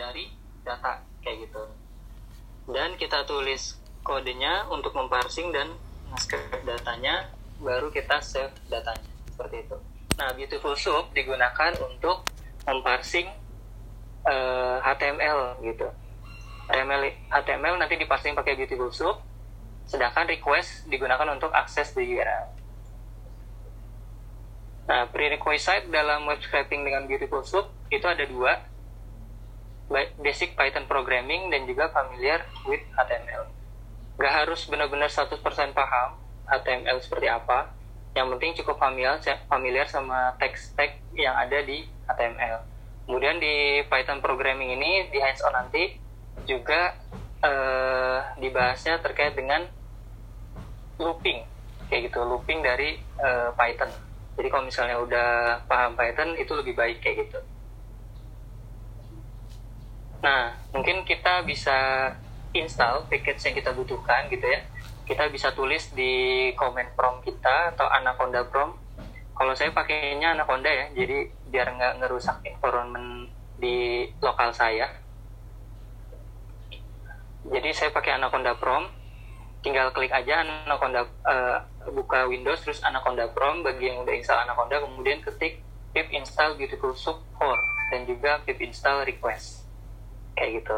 dari data kayak gitu. Dan kita tulis kodenya untuk memparsing dan nge datanya baru kita save datanya. Seperti itu. Nah beautiful soup digunakan untuk memparsing uh, eh, HTML gitu. HTML HTML nanti diparsing pakai beautiful soup sedangkan request digunakan untuk akses di URL Nah, prerequisite dalam web scraping dengan Beautiful Soup itu ada dua, basic Python programming dan juga familiar with HTML. Gak harus benar-benar 100% paham HTML seperti apa, yang penting cukup familiar, familiar sama teks tag yang ada di HTML. Kemudian di Python programming ini di hands-on nanti juga eh, dibahasnya terkait dengan looping, kayak gitu, looping dari eh, Python jadi kalau misalnya udah paham Python itu lebih baik kayak gitu nah mungkin kita bisa install package yang kita butuhkan gitu ya. Kita bisa tulis di comment prompt kita atau Anaconda prompt. Kalau saya pakainya Anaconda ya jadi biar nggak ngerusak environment di lokal saya. Jadi saya pakai Anaconda prompt. Tinggal klik aja Anaconda uh, buka Windows terus Anaconda Chrome bagi yang udah install Anaconda kemudian ketik pip install beautiful soup 4 dan juga pip install request kayak gitu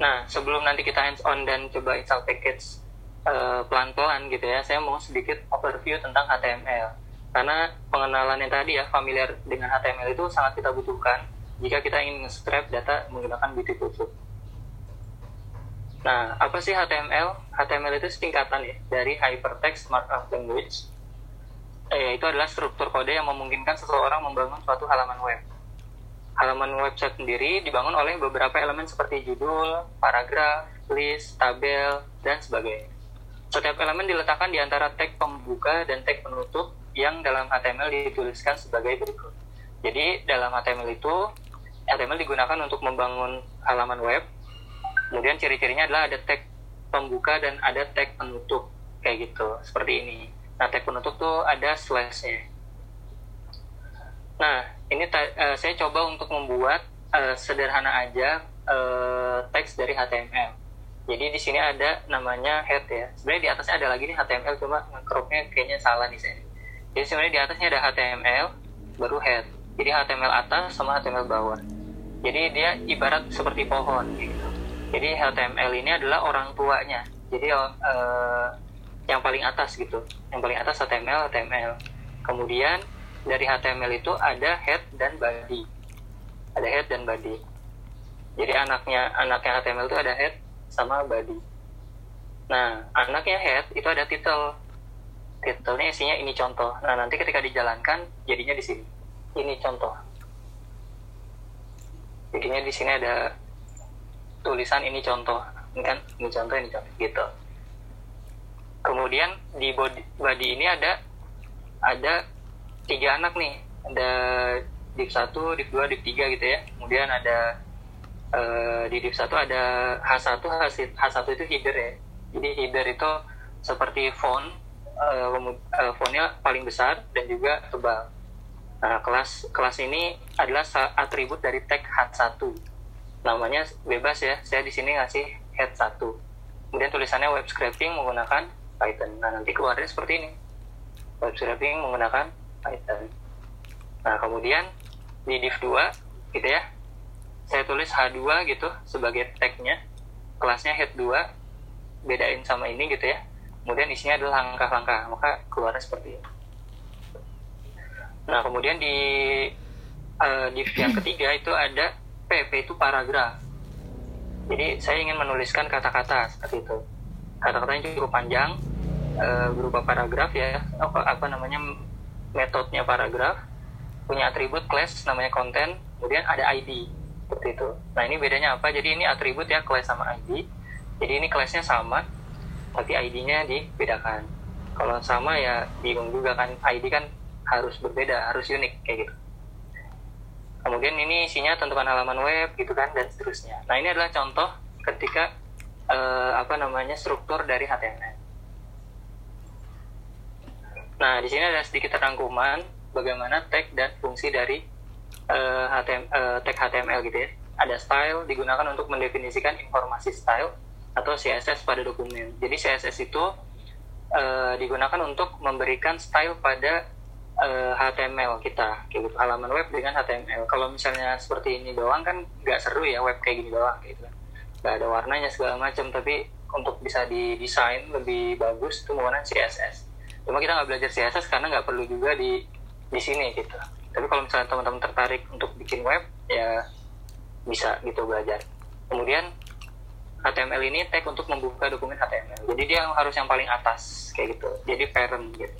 nah sebelum nanti kita hands on dan coba install package uh, pelan-pelan gitu ya saya mau sedikit overview tentang HTML karena pengenalan yang tadi ya familiar dengan HTML itu sangat kita butuhkan jika kita ingin scrap data menggunakan beautiful soup Nah, apa sih HTML? HTML itu singkatan ya dari Hypertext Markup Language. Eh, itu adalah struktur kode yang memungkinkan seseorang membangun suatu halaman web. Halaman website sendiri dibangun oleh beberapa elemen seperti judul, paragraf, list, tabel, dan sebagainya. Setiap elemen diletakkan di antara tag pembuka dan tag penutup yang dalam HTML dituliskan sebagai berikut. Jadi, dalam HTML itu, HTML digunakan untuk membangun halaman web kemudian ciri-cirinya adalah ada tag pembuka dan ada tag penutup kayak gitu seperti ini tag penutup tuh ada slashnya. Nah ini uh, saya coba untuk membuat uh, sederhana aja uh, teks dari HTML jadi di sini ada namanya head ya. Sebenarnya di atasnya ada lagi nih HTML cuma cropnya kayaknya salah di sini jadi sebenarnya di atasnya ada HTML baru head. Jadi HTML atas sama HTML bawah. Jadi dia ibarat seperti pohon gitu. Jadi HTML ini adalah orang tuanya. Jadi uh, yang paling atas gitu. Yang paling atas HTML HTML kemudian dari HTML itu ada head dan body. Ada head dan body. Jadi anaknya anaknya HTML itu ada head sama body. Nah anaknya head itu ada title titelnya isinya ini contoh. Nah nanti ketika dijalankan jadinya di sini. Ini contoh. Jadinya di sini ada tulisan ini contoh. Ini kan ini contoh ini contoh gitu kemudian di body, body ini ada ada tiga anak nih. Ada div satu div dua div tiga gitu ya. Kemudian ada uh, di div satu ada H1 H1 H1 itu header ya. Jadi header itu seperti font uh, uh, fontnya paling besar dan juga tebal. Nah kelas kelas ini adalah atribut dari tag H1 namanya bebas ya. Saya di sini ngasih head 1 kemudian tulisannya web scraping menggunakan Python. Nah nanti keluarnya seperti ini. Web scraping menggunakan Python. Nah kemudian di div 2 gitu ya saya tulis H2 gitu sebagai tagnya. Kelasnya head 2 bedain sama ini gitu ya. Kemudian isinya adalah langkah-langkah maka keluarnya seperti ini. Nah kemudian di uh, div yang ketiga itu ada PP itu paragraf. Jadi saya ingin menuliskan kata-kata seperti itu. Kata-katanya cukup panjang, e, berupa paragraf ya, apa, apa namanya metodenya paragraf, punya atribut class namanya konten, kemudian ada ID seperti itu. Nah ini bedanya apa? Jadi ini atribut ya class sama ID. Jadi ini classnya sama, tapi ID-nya dibedakan. Kalau sama ya bingung juga kan, ID kan harus berbeda, harus unik kayak gitu kemudian ini isinya tentukan halaman web gitu kan dan seterusnya nah ini adalah contoh ketika uh, apa namanya struktur dari HTML nah di sini ada sedikit rangkuman bagaimana tag dan fungsi dari uh, HTML, uh, tag HTML gitu ya. Ada style digunakan untuk mendefinisikan informasi style atau CSS pada dokumen. Jadi CSS itu uh, digunakan untuk memberikan style pada uh, HTML kita, kayak gitu. Halaman web dengan HTML. Kalau misalnya seperti ini doang kan nggak seru ya web kayak gini doang, gitu. Nggak ada warnanya segala macam, tapi untuk bisa didesain lebih bagus itu menggunakan CSS. Cuma kita nggak belajar CSS karena nggak perlu juga di di sini gitu. Tapi kalau misalnya teman-teman tertarik untuk bikin web ya bisa gitu belajar. Kemudian HTML ini tag untuk membuka dokumen HTML jadi dia harus yang paling atas kayak gitu. Jadi parent gitu.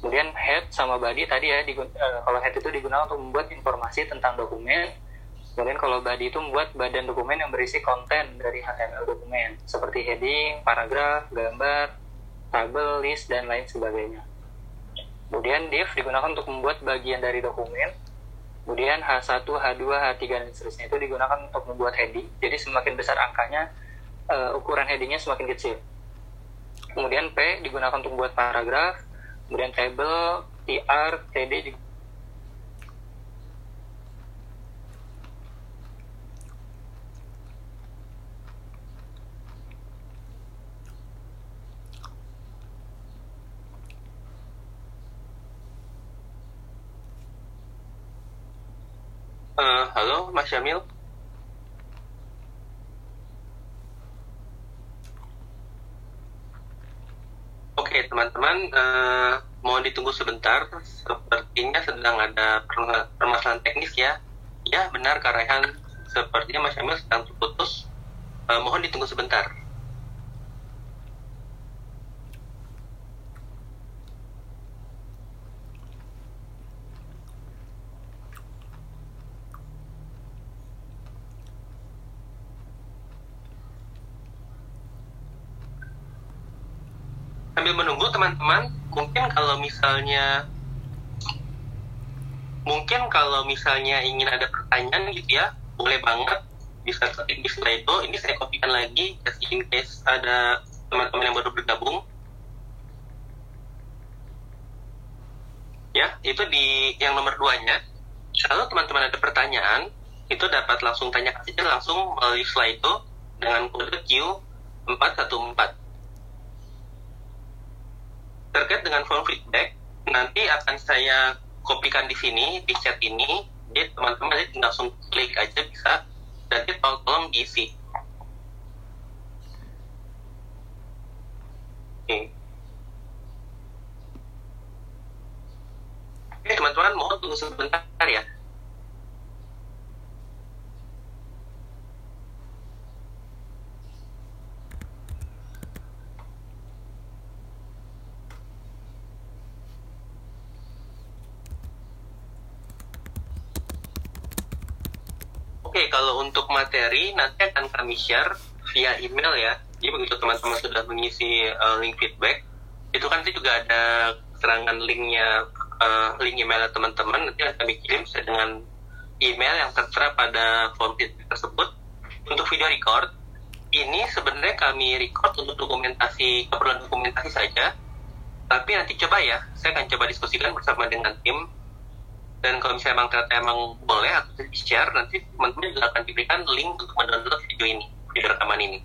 Kemudian head sama body tadi ya digun uh, kalau head itu digunakan untuk membuat informasi tentang dokumen. Kemudian kalau body itu membuat badan dokumen yang berisi konten dari HTML dokumen. Seperti heading, paragraf, gambar, tabel, list, dan lain sebagainya Kemudian div digunakan untuk membuat bagian dari dokumen. Kemudian H1, H2, H3 dan seterusnya itu digunakan untuk membuat heading. Jadi semakin besar angkanya, uh, ukuran headingnya semakin kecil. Kemudian P digunakan untuk membuat paragraf. Kemudian table, TR, TD Uh, halo, Mas Syamil. Oke, teman-teman, uh, mohon ditunggu sebentar. Sepertinya sedang ada permasalahan teknis ya. Ya, benar, Kak Rehan. Sepertinya Mas Syamil sedang terputus. Uh, mohon ditunggu sebentar. Sambil menunggu teman-teman mungkin kalau misalnya mungkin kalau misalnya ingin ada pertanyaan gitu ya boleh banget. Bisa ketik di slide itu. Ini saya kopikan lagi just in case ada teman-teman yang baru bergabung. Ya itu di yang nomor duanya. Kalau teman-teman ada pertanyaan itu dapat langsung tanya saja langsung melalui slide itu dengan kode Q414 terkait dengan form feedback nanti akan saya kopikan di sini di chat ini. Jadi teman-teman tinggal langsung klik aja bisa. Nanti tolong, tolong oke. Oke teman-teman mohon tunggu sebentar ya Oke, kalau untuk materi nanti akan kami share via email ya. Jadi begitu teman-teman sudah mengisi uh, link feedback, itu kan nanti juga ada serangan linknya, uh, link email teman-teman nanti akan kami kirim sesuai dengan email yang tertera pada form feedback tersebut. Untuk video record, ini sebenarnya kami record untuk dokumentasi keperluan dokumentasi saja. Tapi nanti coba ya, saya akan coba diskusikan bersama dengan tim dan kalau misalnya emang ternyata emang boleh atau di share nanti teman-teman juga akan diberikan link untuk mendownload video ini video rekaman ini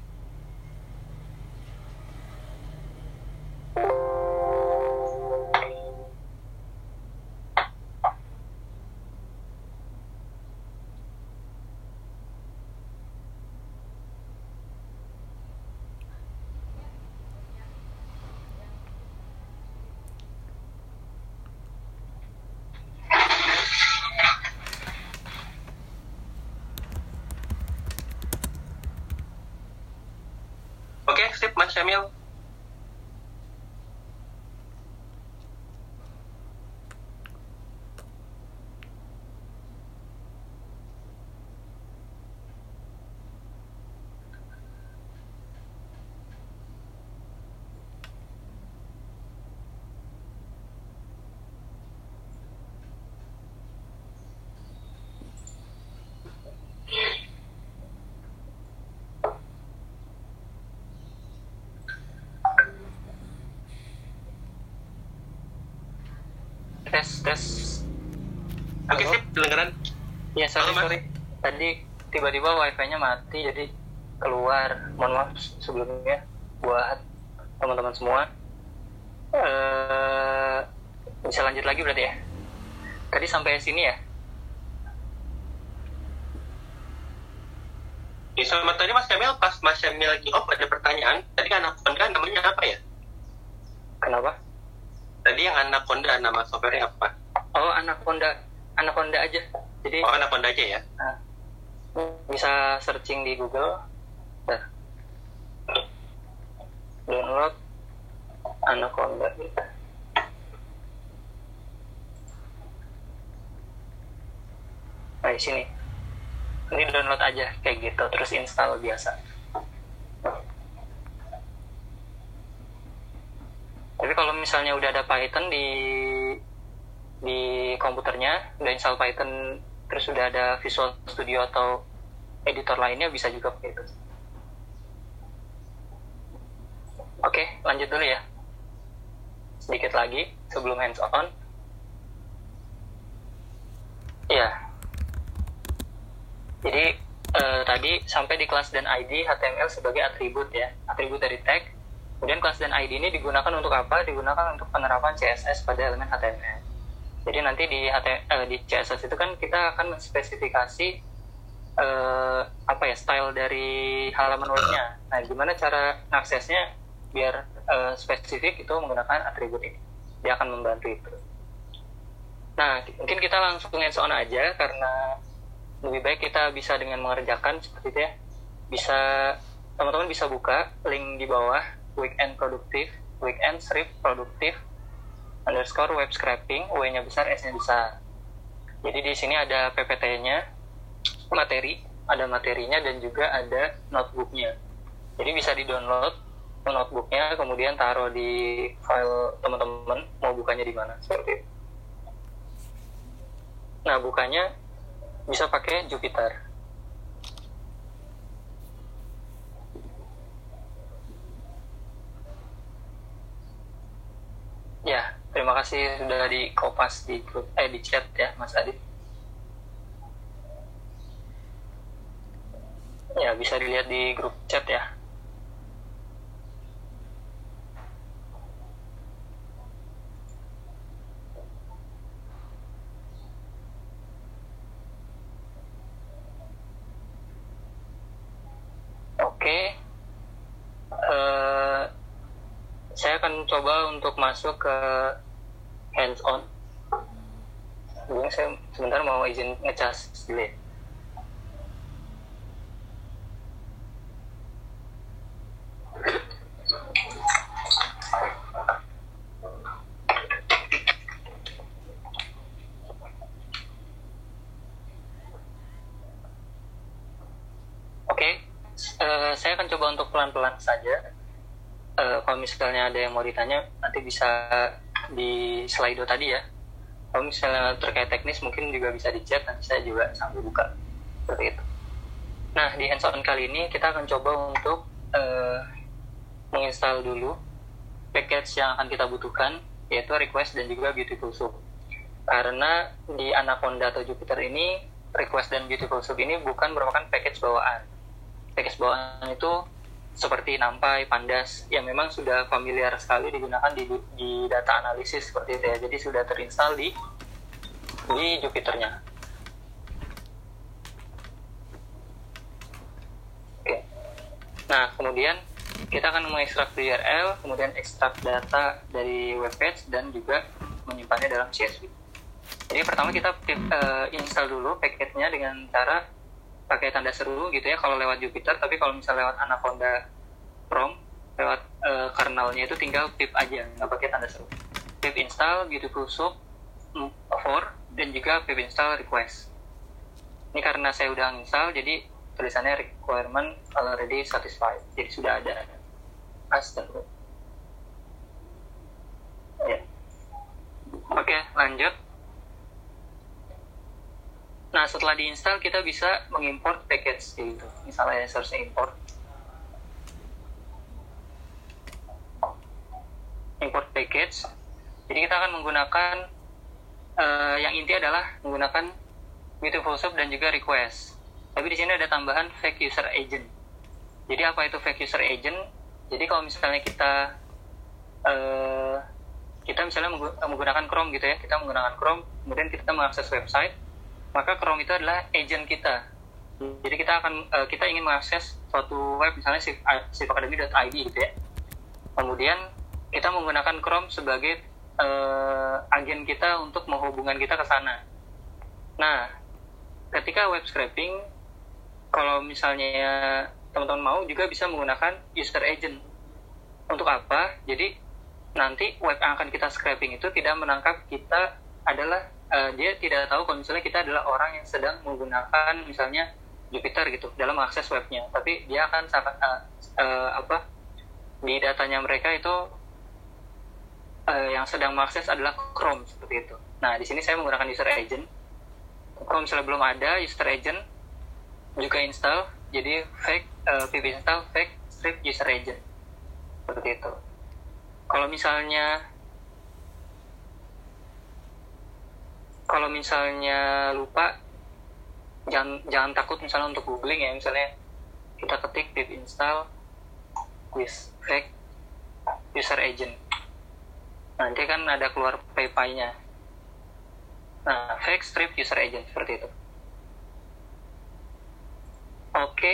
Mas Syamil? Tes tes. Oke sip kedengeran? Ya sorry Halo, sorry. Tadi tiba-tiba wifi-nya mati jadi keluar. Mohon maaf sebelumnya buat teman-teman semua. Eh bisa lanjut lagi berarti ya? Tadi sampai sini ya? Ya, sama tadi Mas Syamil pas Mas Syamil lagi off ada pertanyaan. Tadi anak Honda namanya apa ya? kenapa Tadi yang anak Honda nama software apa? oh anak Honda. Anak Honda aja. Jadi Oh anak Honda aja ya. Nah, bisa searching di Google. Nah. download Anaconda nah di sini. Ini download aja kayak gitu. Terus install biasa tapi kalau misalnya udah ada Python di di komputernya udah install Python terus udah ada Visual Studio atau editor lainnya bisa juga pakai itu. Oke lanjut dulu ya. Sedikit lagi sebelum hands on. Ya jadi eh, tadi sampai di kelas dan ID HTML sebagai atribut ya. Atribut dari tag kemudian kelas dan ID ini digunakan untuk apa digunakan untuk penerapan CSS pada elemen HTML jadi nanti di HT, eh, di CSS itu kan kita akan menspesifikasi eh, apa ya style dari halaman webnya. Nah, gimana cara aksesnya biar eh, spesifik itu menggunakan atribut ini. Dia akan membantu itu. Nah, mungkin kita langsung hands on aja karena lebih baik kita bisa dengan mengerjakan seperti itu ya. Bisa teman-teman bisa buka link di bawah weekend produktif, weekend strip produktif underscore web scraping, W-nya besar, S-nya besar. Jadi di sini ada PPT-nya, materi, ada materinya dan juga ada notebooknya. Jadi bisa di-download notebooknya, kemudian taruh di file teman-teman, mau bukanya di mana, seperti itu. Nah, bukanya bisa pakai Jupyter. Ya, terima kasih sudah di kopas di grup eh di chat ya Mas Adit. Ya, bisa dilihat di grup chat ya. Oke. Eh saya akan coba untuk masuk ke hands on. Sebelumnya saya sebentar mau izin ngecas dulu ya. Oke, eh, saya akan coba untuk pelan-pelan saja. Misalnya ada yang mau ditanya, nanti bisa di Slido tadi ya. Kalau misalnya terkait teknis, mungkin juga bisa di chat, nanti saya juga sambil buka. Seperti itu. Nah, di hands-on kali ini kita akan coba untuk eh, menginstal dulu package yang akan kita butuhkan, yaitu request dan juga beautiful soup. Karena di Anaconda atau Jupyter ini, request dan beautiful soup ini bukan merupakan package bawaan. Package bawaan itu seperti NumPy, Pandas yang memang sudah familiar sekali digunakan di, di data analisis seperti itu ya. Jadi sudah terinstall di di Jupyternya. Oke. Nah, kemudian kita akan mengekstrak URL, kemudian ekstrak data dari web page dan juga menyimpannya dalam CSV. Jadi pertama kita uh, install dulu paketnya dengan cara pakai tanda seru gitu ya kalau lewat Jupyter tapi kalau misalnya lewat Anaconda Chrome lewat uh, kernelnya itu tinggal pip aja nggak pakai tanda seru. Pip install beautiful soup 4 dan juga pip install request. Ini karena saya udah install jadi tulisannya requirement already satisfied. Jadi sudah ada. Astaga ya. Oke lanjut Nah, setelah diinstal kita bisa mengimport package gitu. Misalnya search import. Import package. Jadi kita akan menggunakan uh, yang inti adalah menggunakan beautiful soup dan juga request tapi di sini ada tambahan fake user agent jadi apa itu fake user agent jadi kalau misalnya kita uh, kita misalnya menggunakan Chrome gitu ya kita menggunakan Chrome kemudian kita mengakses website maka Chrome itu adalah agent kita. Jadi kita akan uh, kita ingin mengakses suatu web misalnya sifakademi.id gitu ya. Kemudian kita menggunakan Chrome sebagai uh, agen kita untuk menghubungkan kita ke sana. Nah ketika web scraping kalau misalnya teman-teman mau juga bisa menggunakan user agent. Untuk apa? Jadi nanti web yang akan kita scraping itu tidak menangkap kita adalah uh, dia tidak tahu kalau misalnya kita adalah orang yang sedang menggunakan misalnya Jupiter gitu dalam akses webnya. Tapi dia akan sangat uh, uh, apa di datanya mereka itu uh, yang sedang mengakses adalah Chrome seperti itu. Nah di sini saya menggunakan user agent. Kalau misalnya belum ada user agent juga install. Jadi fake uh, pip install fake strip user agent. Seperti itu. Kalau misalnya kalau misalnya lupa jangan jangan takut misalnya untuk googling ya. Misalnya kita ketik pip install with fake user agent. Nanti kan ada keluar paypay-nya nah fake strip user agent seperti itu. Oke.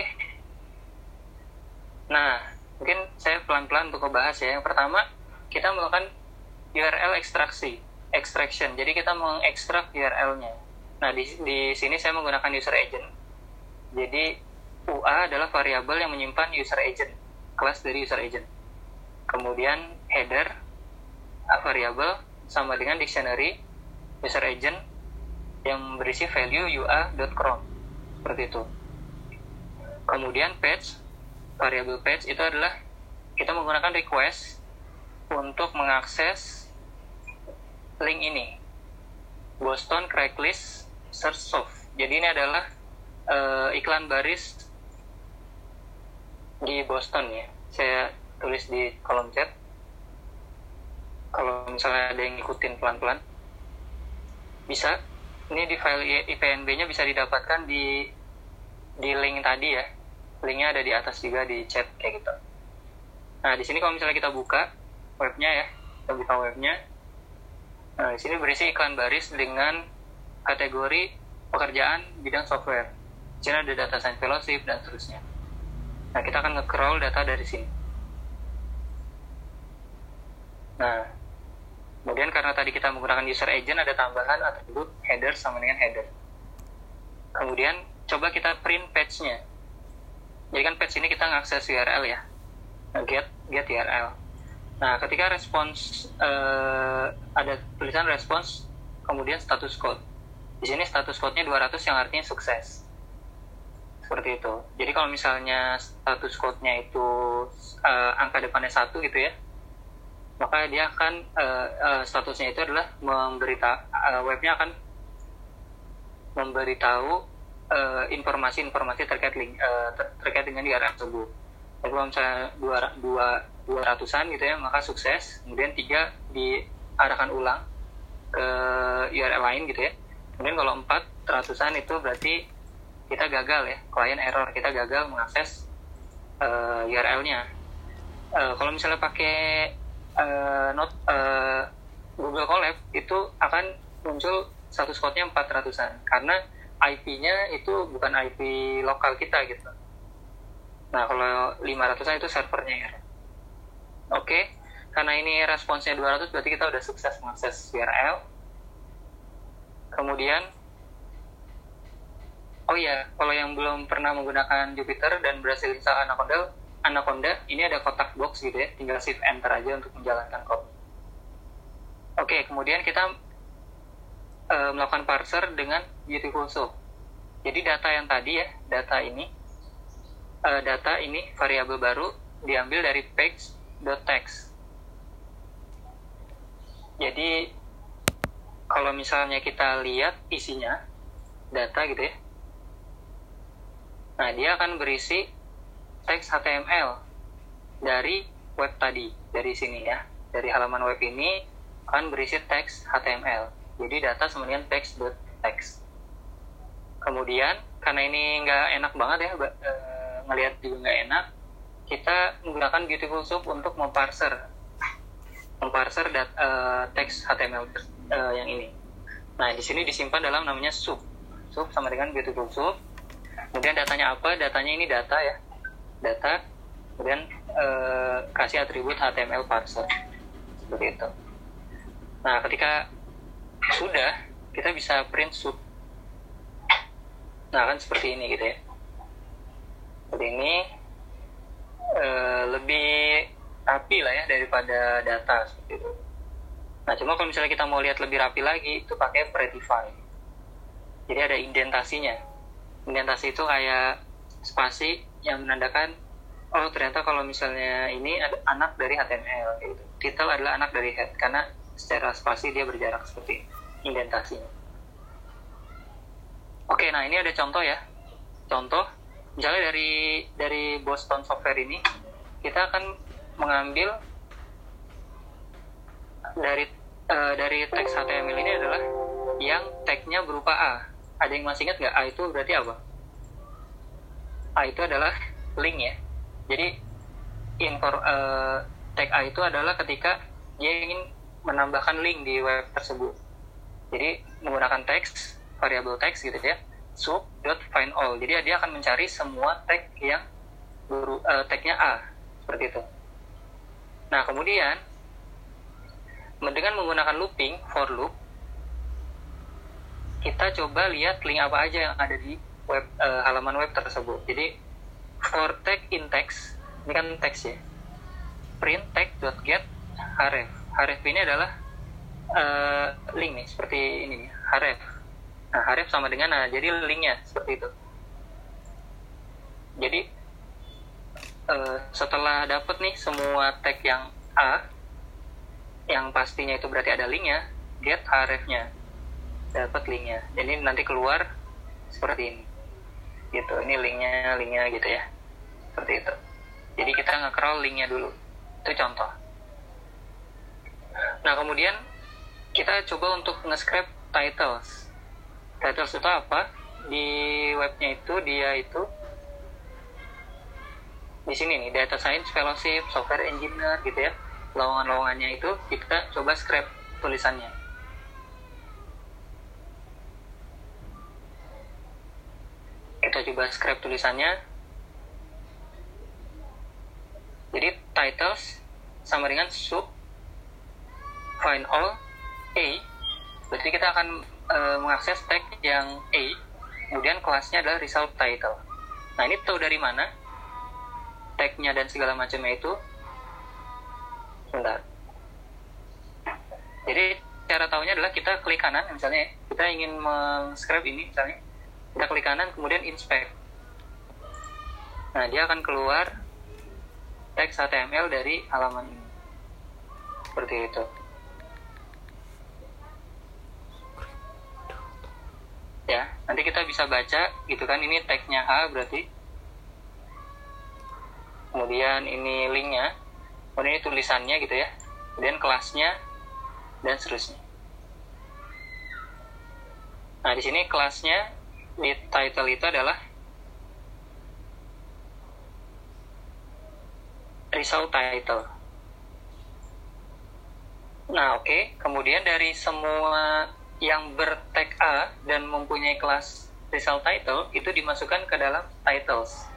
Nah mungkin saya pelan-pelan untuk membahas ya. Yang pertama kita melakukan URL ekstraksi, extraction. Jadi kita mengekstrak URL-nya. Nah, di, di sini saya menggunakan user agent. Jadi UA adalah variabel yang menyimpan user agent, kelas dari user agent. Kemudian header variabel sama dengan dictionary user agent yang berisi value ua.chrome seperti itu. Kemudian page variabel page itu adalah kita menggunakan request untuk mengakses link ini. Boston Craigslist Search Soft jadi ini adalah uh, iklan baris di Boston ya. Saya tulis di kolom chat. Kalau misalnya ada yang ngikutin pelan-pelan bisa. Ini di file IPNB nya bisa didapatkan di di link tadi ya. Linknya ada di atas juga di chat kayak gitu. Nah di sini kalau misalnya kita buka webnya ya kita buka webnya nah di sini berisi iklan baris dengan kategori pekerjaan bidang software. Di sini ada data science fellowship dan seterusnya. Nah kita akan nge-crawl data dari sini. Nah kemudian karena tadi kita menggunakan user agent ada tambahan atribut header sama dengan header. Kemudian coba kita print page-nya. Jadi kan page ini kita ngakses URL ya. Get get URL Nah, ketika respons uh, ada tulisan respons, kemudian status code. Di sini status code-nya 200 yang artinya sukses. Seperti itu. Jadi kalau misalnya status code-nya itu uh, angka depannya satu gitu ya, maka dia akan uh, uh, statusnya itu adalah memberita uh, webnya akan memberitahu informasi-informasi uh, terkait link uh, ter terkait dengan URL tersebut. Kalau misalnya dua, dua 200-an gitu ya maka sukses. Kemudian tiga diarahkan ulang ke URL lain gitu ya. Kemudian kalau empat ratusan itu berarti kita gagal ya klien error kita gagal mengakses uh, eh, URL-nya uh, kalau misalnya pakai uh, not uh, Google Colab itu akan muncul status code-nya 400-an karena IP-nya itu bukan IP lokal kita gitu nah kalau 500-an itu servernya ya Oke, karena ini responsnya 200 berarti kita udah sukses mengakses URL. Kemudian, oh iya, kalau yang belum pernah menggunakan Jupyter dan berhasil install Anaconda, Anaconda ini ada kotak box gitu ya, tinggal shift enter aja untuk menjalankan code. Oke, kemudian kita uh, melakukan parser dengan Beautiful Soup. Jadi data yang tadi ya, data ini, uh, data ini variabel baru diambil dari page text. Jadi kalau misalnya kita lihat isinya data gitu ya. Nah, dia akan berisi teks HTML dari web tadi, dari sini ya. Dari halaman web ini akan berisi teks HTML. Jadi data sama dengan text.text. kemudian karena ini nggak enak banget ya uh, ngelihat juga nggak enak kita menggunakan beautiful soup untuk memparser. Memparser dat, uh, teks HTML uh, yang ini. Nah di sini disimpan dalam namanya soup. Soup sama dengan beautiful soup kemudian datanya apa? Datanya ini data ya. Data kemudian uh, kasih atribut HTML parser. Seperti itu. Nah ketika sudah kita bisa print soup. Nah kan seperti ini gitu ya seperti ini e, lebih rapi lah ya daripada data seperti itu nah cuma kalau misalnya kita mau lihat lebih rapi lagi itu pakai Prettify jadi ada indentasinya indentasi itu kayak spasi yang menandakan oh ternyata kalau misalnya ini ada anak dari HTML gitu. title adalah anak dari head karena secara spasi dia berjarak seperti indentasinya Oke, nah ini ada contoh ya. Contoh, misalnya dari dari Boston Software ini, kita akan mengambil dari uh, dari teks HTML ini adalah yang tagnya berupa A. Ada yang masih ingat nggak A itu berarti apa? A itu adalah link ya. Jadi infor, uh, tag A itu adalah ketika dia ingin menambahkan link di web tersebut. Jadi menggunakan teks variabel teks gitu ya all. Jadi dia akan mencari semua tag yang buru, uh, tagnya a. Seperti itu. Nah kemudian dengan menggunakan looping for loop kita coba lihat link apa aja yang ada di web uh, halaman web tersebut. Jadi for tag in text ini kan teks ya. Print tag dot get href. href ini adalah uh, link nih seperti ini href Nah, harif sama dengan nah, jadi linknya seperti itu. Jadi uh, setelah dapat nih semua tag yang A, yang pastinya itu berarti ada linknya, get harifnya, dapat linknya. Jadi nanti keluar seperti ini. Gitu, ini linknya, linknya gitu ya. Seperti itu. Jadi kita nge-crawl linknya dulu. Itu contoh. Nah, kemudian kita coba untuk nge-scrape titles titles itu apa? Di webnya itu dia itu di sini nih data science fellowship software engineer gitu ya. Lowongan-lowongannya itu kita coba scrap tulisannya. Kita coba scrap tulisannya. Jadi titles sama dengan sub find all a. Berarti kita akan uh, mengakses tag yang A, kemudian kelasnya adalah result title. Nah ini tahu dari mana? Tagnya dan segala macamnya itu. Sebentar. Jadi cara tahunya adalah kita klik kanan, misalnya kita ingin meng-scrap ini, misalnya kita klik kanan, kemudian inspect. Nah dia akan keluar teks HTML dari halaman ini. Seperti itu. Ya. Nanti kita bisa baca gitu kan ini tagnya A berarti. Kemudian ini linknya. Kemudian ini tulisannya gitu ya. Kemudian kelasnya dan seterusnya. Nah di sini kelasnya di title itu adalah result title. Nah oke. Okay. kemudian dari semua yang bertag A dan mempunyai kelas result title itu dimasukkan ke dalam titles.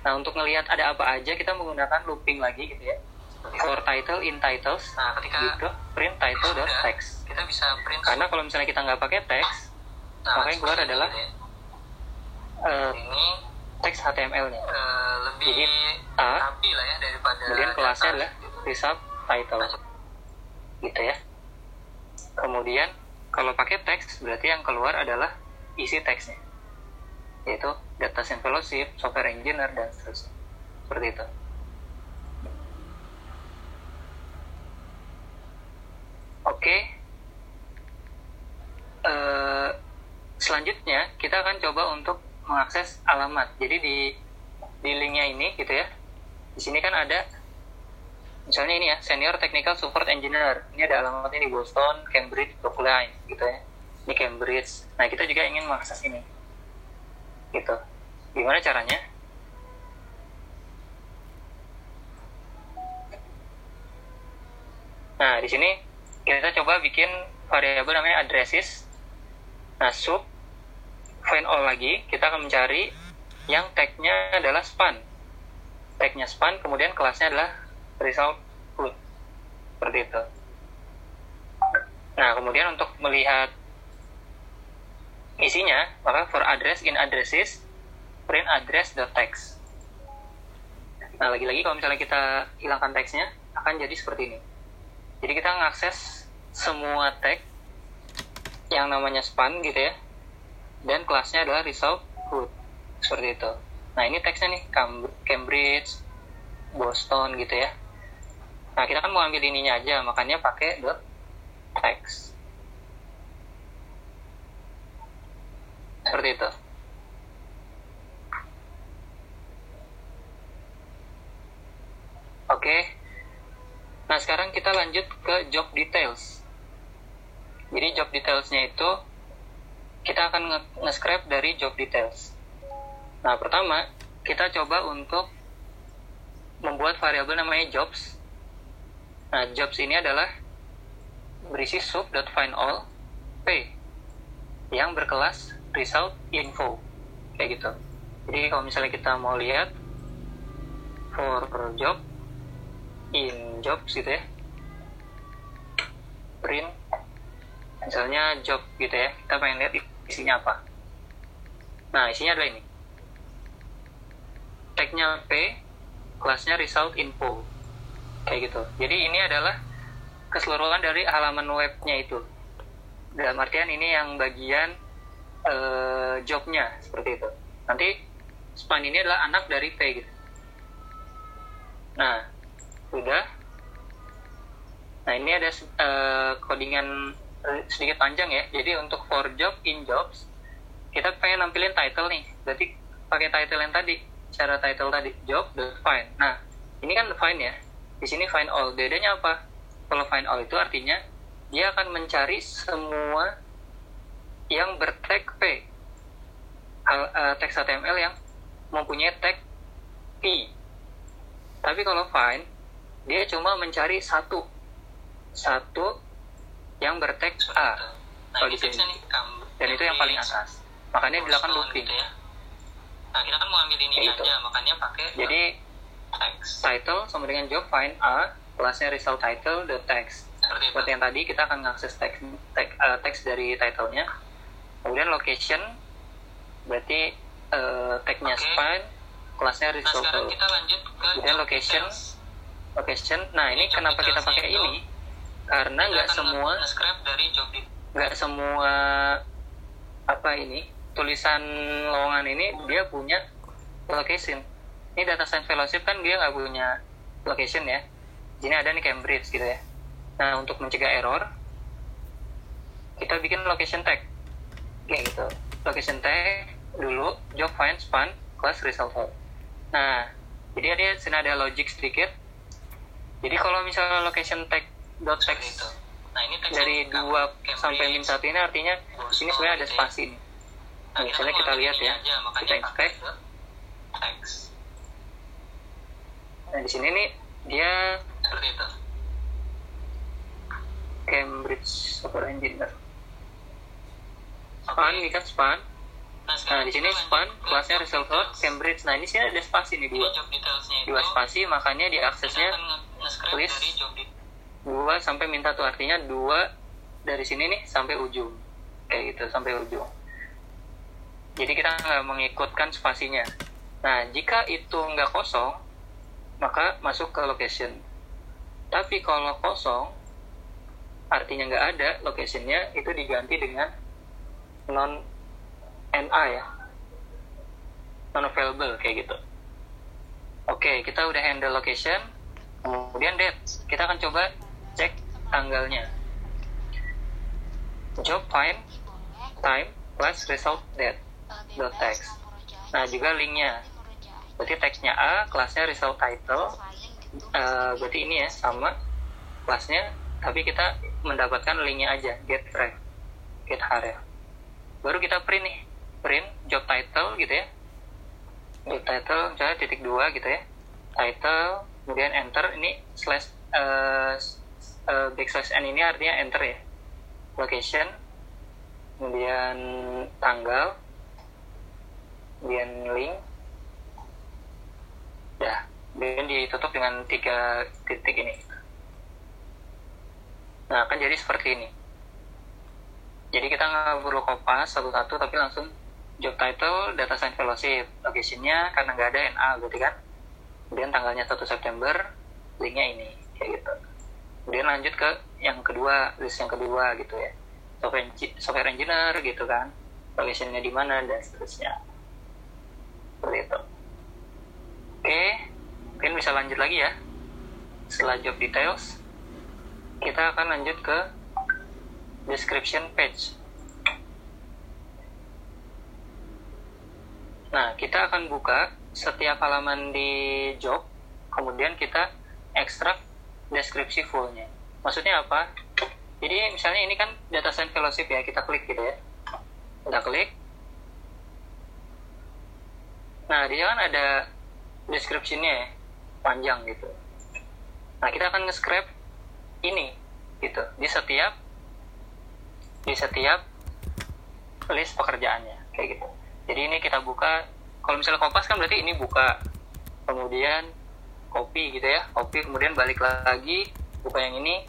Nah, untuk melihat ada apa aja kita menggunakan looping lagi gitu ya. For title in titles. Nah, ketika gitu, print title dot text. Kita bisa print. Karena kalau misalnya kita nggak pakai text, nah, maka yang keluar adalah ya. uh, ini teks HTML-nya. Uh, eh, lebih Jadi A, lah ya daripada kemudian kelasnya adalah result title. Gitu ya. Kemudian kalau pakai teks, berarti yang keluar adalah isi teksnya. Yaitu data science fellowship, software engineer, dan seterusnya. Seperti itu. Oke. Uh, selanjutnya, kita akan coba untuk mengakses alamat. Jadi di di linknya ini gitu ya. Di sini kan ada misalnya ini ya senior technical support engineer. Ini ada alamatnya di Boston Cambridge Brookline gitu ya. Ini Cambridge. Nah kita juga ingin mengakses ini. Gitu. Gimana caranya? Nah di sini kita coba bikin variabel namanya addresses. Nah sub find all lagi. Kita akan mencari yang tagnya adalah span. Tagnya span kemudian kelasnya adalah result root seperti itu. Nah kemudian untuk melihat isinya maka for address in addresses print address the text. Nah lagi-lagi kalau misalnya kita hilangkan teksnya akan jadi seperti ini. Jadi kita mengakses semua tag yang namanya span gitu ya dan kelasnya adalah result root seperti itu. Nah ini teksnya nih Cambridge Boston gitu ya nah kita kan mau ambil ininya aja makanya pakai dot text. Seperti itu. Oke. Nah sekarang kita lanjut ke job details. Jadi job detailsnya itu kita akan nge-scrap dari job details. Nah pertama kita coba untuk membuat variabel namanya jobs nah jobs ini adalah berisi sub.findAll p yang berkelas result info. Kayak gitu. Jadi kalau misalnya kita mau lihat for job in jobs gitu ya. Print misalnya job gitu ya. Kita pengen lihat isinya apa. Nah isinya adalah ini. Tagnya P kelasnya result info kayak gitu. Jadi ini adalah keseluruhan dari halaman webnya itu. Dalam artian ini yang bagian uh, jobnya seperti itu. Nanti span ini adalah anak dari P gitu. Nah udah nah ini ada uh, codingan sedikit panjang ya. Jadi untuk for job in jobs kita pengen nampilin title nih. Berarti pakai title yang tadi cara title tadi job the find nah ini kan find ya di sini find all. Bedanya apa? Kalau find all itu artinya dia akan mencari semua yang bertag p. Uh, teks HTML yang mempunyai tag p tapi kalau find dia cuma mencari satu. Satu yang berteks A. Nah, di sini. dan itu yang paling atas. Makanya dilakukan looping gitu ya. nah kita kan mau ambil ini gitu. aja makanya pakai jadi text. title sama dengan job find A kelasnya result title the text. Seperti, seperti yang tadi kita akan mengakses teks teks, uh, teks dari titlenya. Kemudian location berarti uh, tagnya okay. span kelasnya result nah, kita lanjut ke kemudian location details. location. Nah ini kenapa kita pakai ini? Karena nggak semua nggak semua apa ini tulisan lowongan ini dia punya location ini data science fellowship kan dia nggak punya location ya. Ini ada nih Cambridge gitu ya. Nah untuk mencegah error kita bikin location tag. Kayak gitu. Location tag dulu job find span class result nah jadi ada sini ada logic sedikit. Jadi kalau misalnya location tag dot text itu. Nah, ini dari dua sampai min satu ini artinya di sini sebenarnya ada spasi nih. Nah, misalnya kita lihat ya, aja, kita inspect. Nah, di sini nih dia seperti itu. Cambridge Software Engineer. Span, ini kan span. Nah, nah di sini span, kelasnya result Cambridge. Nah, ini sih ada spasi nih dua. Dua spasi, makanya diaksesnya tulis dua sampai minta tuh artinya dua dari sini nih sampai ujung kayak gitu sampai ujung jadi kita nggak mengikutkan spasinya nah jika itu nggak kosong maka masuk ke location. Tapi kalau kosong artinya nggak ada locationnya itu diganti dengan non NA ya. Non available kayak gitu. Oke kita udah handle location kemudian date. Kita akan coba cek tanggalnya. Job find time plus result date. Dot text. Nah juga linknya berarti teksnya A kelasnya result title. Uh, berarti ini ya sama kelasnya tapi kita mendapatkan linknya aja get ref get href baru kita print nih print job title gitu ya. Title misalnya titik dua gitu ya. Title kemudian enter ini slash uh, uh, backslash n ini artinya enter ya. Location kemudian tanggal kemudian link ya kemudian ditutup dengan tiga titik ini. Nah akan jadi seperti ini. Jadi kita nggak perlu kopas satu-satu tapi langsung job title data science fellowship. Locationnya karena nggak ada NA berarti kan? Kemudian tanggalnya 1 September linknya ini kayak gitu. Kemudian lanjut ke yang kedua list yang kedua gitu ya. Software, software engineer gitu kan. Locationnya di mana dan seterusnya. Seperti itu oke mungkin bisa lanjut lagi ya setelah job details kita akan lanjut ke description page Nah, kita akan buka setiap halaman di job, kemudian kita ekstrak deskripsi fullnya. Maksudnya apa? Jadi misalnya ini kan data science fellowship ya, kita klik gitu ya. Kita klik. Nah, di kan ada deskripsinya ya, panjang gitu. Nah, kita akan nge-scrap ini gitu. Di setiap di setiap list pekerjaannya kayak gitu. Jadi ini kita buka kalau misalnya kompas kan berarti ini buka kemudian kopi gitu ya kopi kemudian balik lagi buka yang ini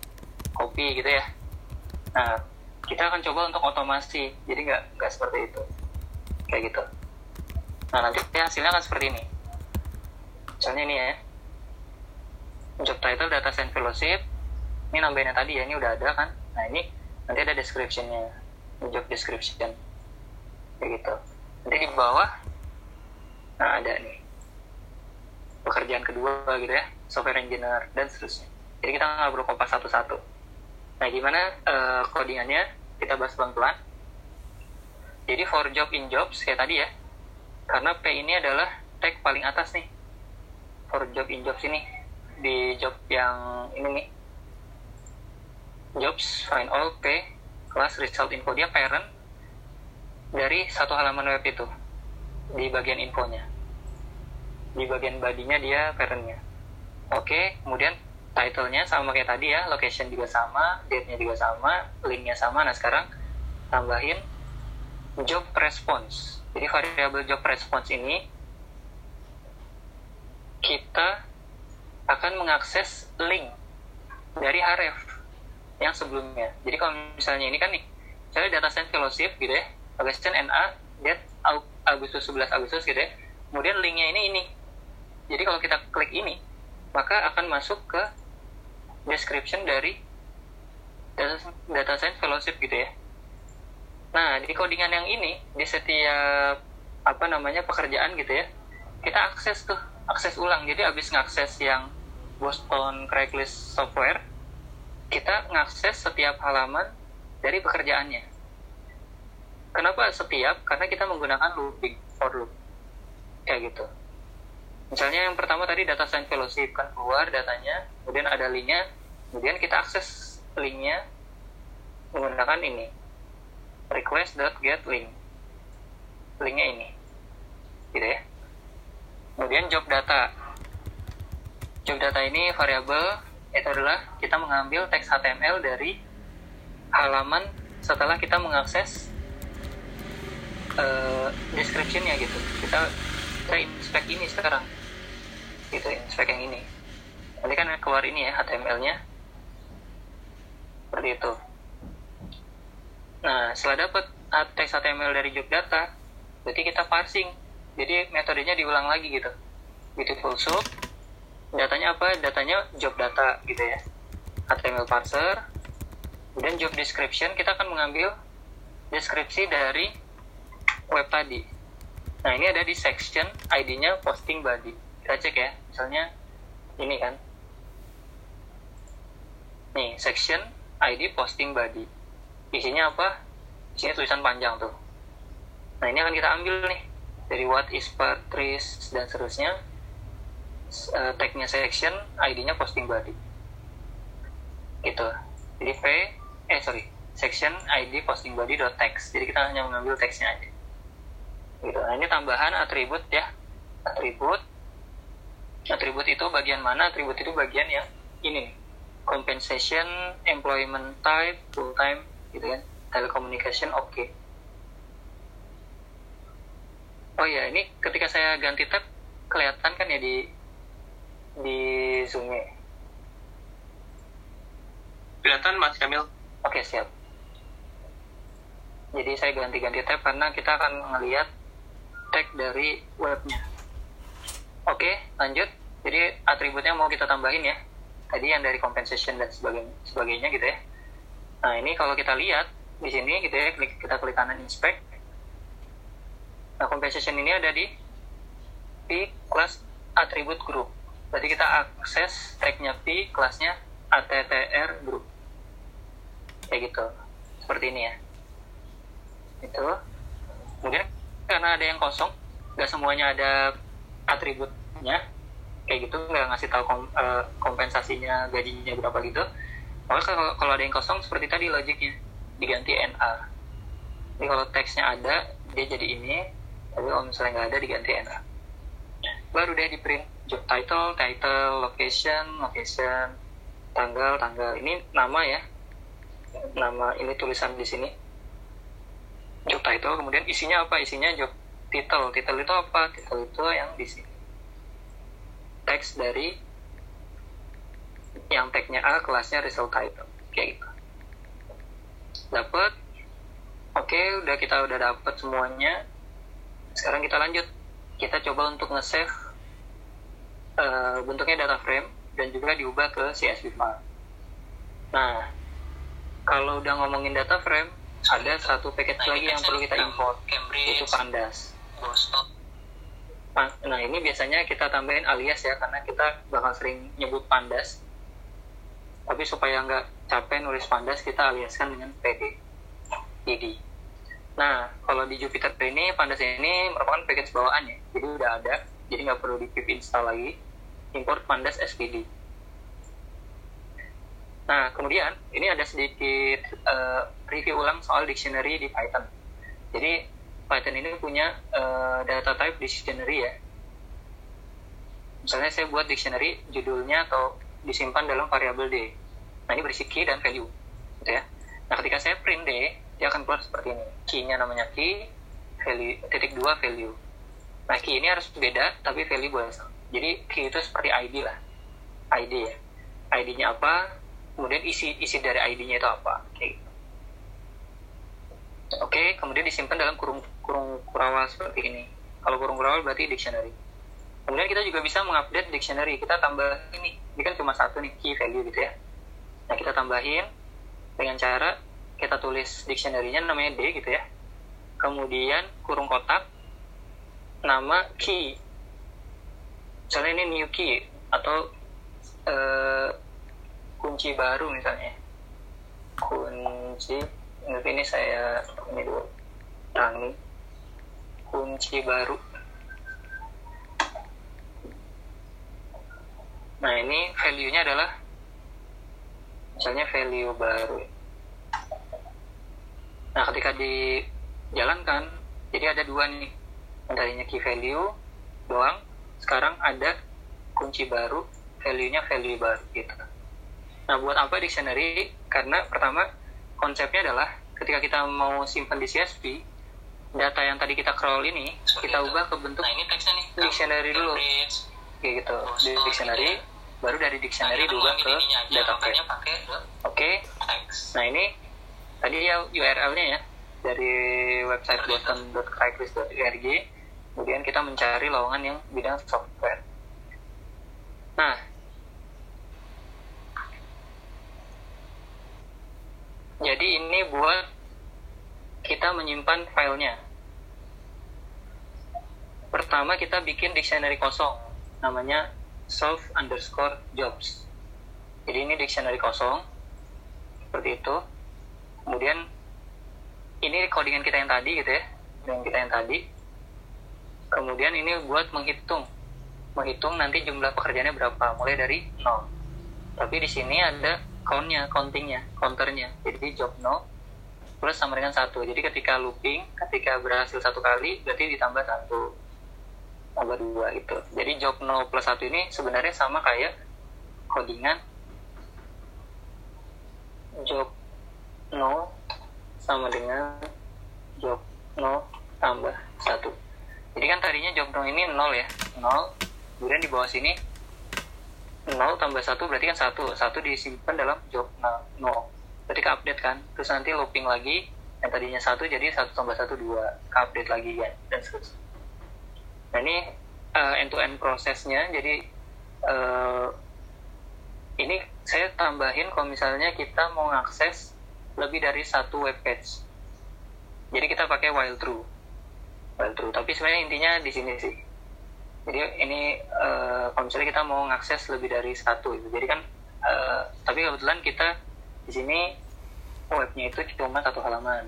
kopi gitu ya. Nah kita akan coba untuk otomasi jadi nggak nggak seperti itu kayak gitu. Nah nanti hasilnya akan seperti ini misalnya ini ya. Job title data science fellowship ini nambahinnya tadi ya ini udah ada kan? Nah ini nanti ada descriptionnya job description. Kayak gitu. Nanti di bawah nah ada nih. Pekerjaan kedua gitu ya software engineer dan seterusnya. Jadi kita nggak perlu kopas satu-satu. Nah gimana uh, codingannya? Kita bahas pelan-pelan. Jadi for job in jobs kayak tadi ya karena P ini adalah tag paling atas nih for job in jobs ini di job yang ini nih. Jobs find all P class result info dia parent dari satu halaman web itu di bagian infonya. Di bagian badinya dia parentnya. Oke kemudian titlenya sama kayak tadi ya location juga sama date-nya juga sama linknya sama. Nah sekarang tambahin job response. Jadi variabel job response ini kita akan mengakses link dari href yang sebelumnya. Jadi kalau misalnya ini kan nih saya data science fellowship gitu ya location NA date Agustus 11 Agustus gitu ya kemudian linknya ini ini. Jadi kalau kita klik ini maka akan masuk ke description dari data, data science fellowship gitu ya. Nah di codingan yang ini di setiap apa namanya pekerjaan gitu ya kita akses tuh akses ulang. Jadi habis ngakses yang Boston Craigslist software kita ngakses setiap halaman dari pekerjaannya. Kenapa setiap? Karena kita menggunakan looping for loop. Kayak gitu. Misalnya yang pertama tadi data science fellowship. Kan keluar datanya, kemudian ada linknya, kemudian kita akses linknya menggunakan ini. Request.get link. Linknya ini. Gitu ya kemudian job data. Job data ini variabel itu adalah kita mengambil teks HTML dari halaman setelah kita mengakses uh, descriptionnya gitu. Kita kita inspect ini sekarang. Gitu inspect yang ini. Nanti kan keluar ini ya HTML-nya seperti itu. Nah setelah dapat teks HTML dari job data berarti kita parsing. Jadi metodenya diulang lagi gitu beautiful soup datanya apa datanya job data gitu ya HTML parser kemudian job description kita akan mengambil deskripsi dari web tadi. Nah, ini ada di section ID-nya posting body. Kita cek ya, misalnya ini kan. Nih, section ID posting body. Isinya apa? Isinya tulisan panjang tuh. Nah, ini akan kita ambil nih dari what is Patrice dan seterusnya. Uh, tagnya section, ID-nya posting body. Gitu. Jadi P, eh sorry, section ID posting body dot text. Jadi kita hanya mengambil teksnya aja gitu. Nah, ini tambahan atribut ya atribut atribut itu bagian mana atribut itu bagian yang ini compensation employment type full time gitu kan telecommunication oke okay. oh ya ini ketika saya ganti tab kelihatan kan ya di di zoomnya kelihatan mas Kamil oke okay, siap. Jadi saya ganti-ganti tab karena kita akan melihat tag dari webnya. Oke lanjut. Jadi atributnya mau kita tambahin ya. Tadi yang dari compensation dan sebagainya, sebagainya gitu ya. Nah ini kalau kita lihat di sini gitu ya klik, kita klik kanan inspect. Nah compensation ini ada di P class attribute group berarti kita akses tagnya P kelasnya ATTR group. Kayak gitu. Seperti ini ya. Itu. Kemudian karena ada yang kosong nggak semuanya ada atributnya. Kayak gitu nggak ngasih tahu kom, uh, kompensasinya gajinya berapa gitu. Maka kalau, kalau ada yang kosong seperti tadi logiknya. Diganti NA jadi kalau teksnya ada dia jadi ini. Tapi kalau misalnya nggak ada diganti NA baru deh di print job title title location location tanggal tanggal. Ini nama ya. Nama ini tulisan di sini. Job title kemudian isinya apa? Isinya job title. Title itu apa? Title itu yang di sini. Teks dari yang tagnya A kelasnya result title. Kayak gitu. Dapat oke udah kita udah dapat semuanya. Sekarang kita lanjut kita coba untuk nge-save uh, bentuknya data frame dan juga diubah ke CSV file nah kalau udah ngomongin data frame ada satu package nah, lagi yang perlu kita import Cambridge, itu pandas. Nah ini biasanya kita tambahin alias ya karena kita bakal sering nyebut pandas. Tapi supaya nggak capek nulis pandas kita aliaskan dengan pd id nah kalau di Jupyter ini pandas ini merupakan package bawaan ya jadi udah ada jadi nggak perlu di pip install lagi import pandas spd Nah, kemudian ini ada sedikit uh, review ulang soal dictionary di Python. Jadi Python ini punya uh, data type dictionary ya. Misalnya saya buat dictionary judulnya atau disimpan dalam variabel D. Nah, ini berisi key dan value, gitu ya. Nah, ketika saya print D, dia akan keluar seperti ini. Key-nya namanya key, value titik dua value. Nah, key ini harus beda, tapi value boleh sama. Jadi key itu seperti ID lah, ID ya. ID-nya apa, kemudian isi isi dari ID-nya itu apa gitu. oke kemudian disimpan dalam kurung kurung kurawal seperti ini kalau kurung kurawal berarti dictionary kemudian kita juga bisa mengupdate dictionary kita tambah ini ini kan cuma satu nih key value gitu ya nah kita tambahin dengan cara kita tulis dictionary-nya namanya D gitu ya. Kemudian kurung kotak nama key misalnya ini new key atau uh, kunci baru misalnya. Kunci ini saya ini dulu tangi kunci baru. Nah ini value nya adalah misalnya value baru nah ketika dijalankan jadi ada dua nih tadinya key value doang sekarang ada kunci baru value nya value baru gitu Nah, buat apa dictionary? Karena pertama konsepnya adalah ketika kita mau simpan di CSV, data yang tadi kita crawl ini Seperti kita itu. ubah ke bentuk nah, ini teksnya nih. dictionary dulu. Kayak gitu. Oh, di dictionary ya. baru dari dictionary nah, diubah ke data frame. Oke. Okay. Nah, ini tadi ya URL-nya ya dari website boston.cryclist.org. Kemudian kita mencari lowongan yang bidang software. Nah, Jadi ini buat kita menyimpan filenya. Pertama kita bikin dictionary kosong, namanya solve underscore jobs. Jadi ini dictionary kosong, seperti itu. Kemudian ini codingan kita yang tadi gitu ya, yang kita yang tadi. Kemudian ini buat menghitung, menghitung nanti jumlah pekerjaannya berapa, mulai dari nol. Tapi di sini ada countnya, countingnya, counternya. Jadi job no plus sama dengan satu. Jadi ketika looping, ketika berhasil satu kali, berarti ditambah satu. tambah dua gitu jadi job no plus satu ini sebenarnya sama kayak codingan job no sama dengan job no tambah satu. Jadi kan tadinya job no ini nol ya? Nol. Kemudian di bawah sini nol tambah satu berarti kan satu. Satu disimpan dalam job no, no. berarti ke update kan? Terus nanti looping lagi yang tadinya satu jadi satu tambah satu dua. Ke update lagi ya dan seterusnya nah ini uh, end to end prosesnya. Jadi uh, ini saya tambahin kalau misalnya kita mau ngakses lebih dari satu web page jadi kita pakai while true while true tapi sebenarnya intinya di sini sih. Jadi ini uh, kalau misalnya kita mau ngakses lebih dari satu gitu. jadi kan uh, tapi kebetulan kita di sini webnya itu cuma satu halaman.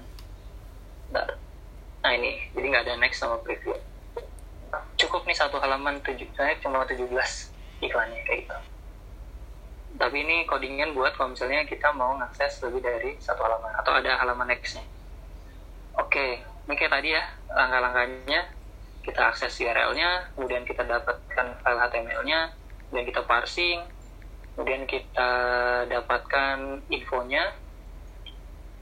Nah ini. Jadi nggak ada next sama preview. Cukup nih satu halaman tujuh. Saya cuma 17 iklannya kayak gitu tapi ini codingan buat kalau misalnya kita mau ngakses lebih dari satu halaman atau ada halaman nextnya oke ini kayak tadi ya langkah-langkahnya. Kita akses URL-nya kemudian kita dapatkan file HTML-nya kemudian kita parsing. Kemudian kita dapatkan infonya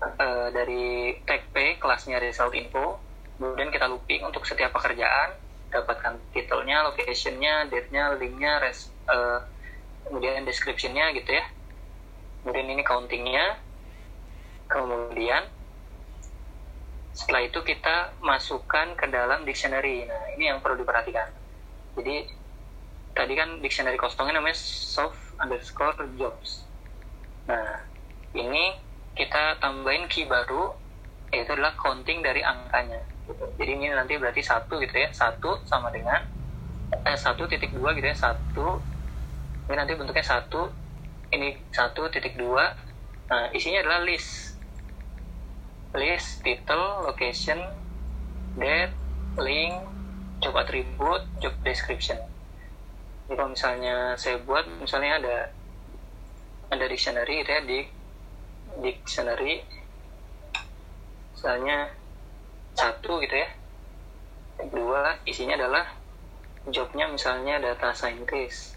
uh, dari tag P kelasnya result info. Kemudian kita looping untuk setiap pekerjaan. Dapatkan titelnya locationnya date-nya linknya res, uh, kemudian description-nya gitu ya. Kemudian ini countingnya. Kemudian setelah itu kita masukkan ke dalam dictionary. Nah ini yang perlu diperhatikan. Jadi tadi kan dictionary kosongnya namanya soft underscore jobs. Nah ini kita tambahin key baru yaitu adalah counting dari angkanya. Jadi ini nanti berarti satu gitu ya. Satu sama dengan eh, satu titik dua gitu ya. Satu ini nanti bentuknya satu ini satu titik dua. Nah isinya adalah list. List title location date link job attribute job description. Jadi kalau misalnya saya buat misalnya ada ada dictionary gitu ya di dictionary. Misalnya satu gitu ya. Dua isinya adalah jobnya misalnya data scientist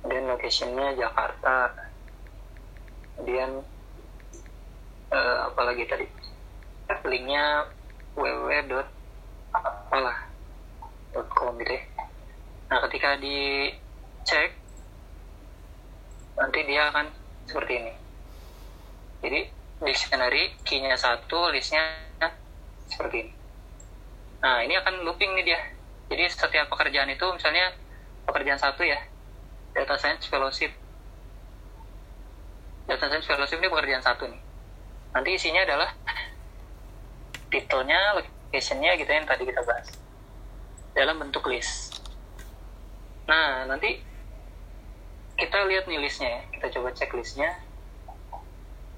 kemudian locationnya Jakarta. Kemudian uh, apalagi tadi? Linknya www. apalah .com gitu ya. Nah ketika dicek nanti dia akan seperti ini. Jadi dictionary key-nya satu listnya seperti ini. Nah ini akan looping nih dia. Jadi setiap pekerjaan itu misalnya pekerjaan satu ya data science fellowship data science fellowship ini pekerjaan satu nih. Nanti isinya adalah titelnya locationnya gitu yang tadi kita bahas. Dalam bentuk list. Nah nanti kita lihat nih listnya ya. Kita coba cek listnya.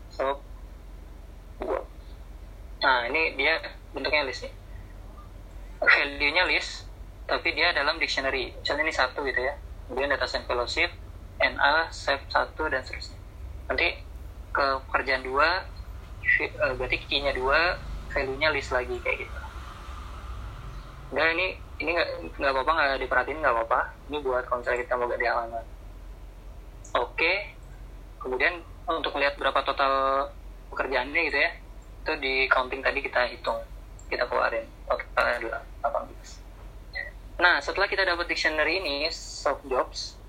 So nah ini dia bentuknya list nih. Value nya list tapi dia dalam dictionary. Misalnya ini satu gitu ya kemudian data science fellowship NA SEP 1 dan seterusnya. Nanti ke pekerjaan dua eh, berarti key nya dua value nya list lagi kayak gitu. Dan ini ini nggak apa-apa nggak diperhatiin nggak apa-apa. Ini buat kalau kita mau ganti halaman. Oke. Kemudian untuk melihat berapa total pekerjaannya gitu ya itu di counting tadi kita hitung. Kita keluarin adalah 18 nah setelah kita dapat dictionary ini soft jobs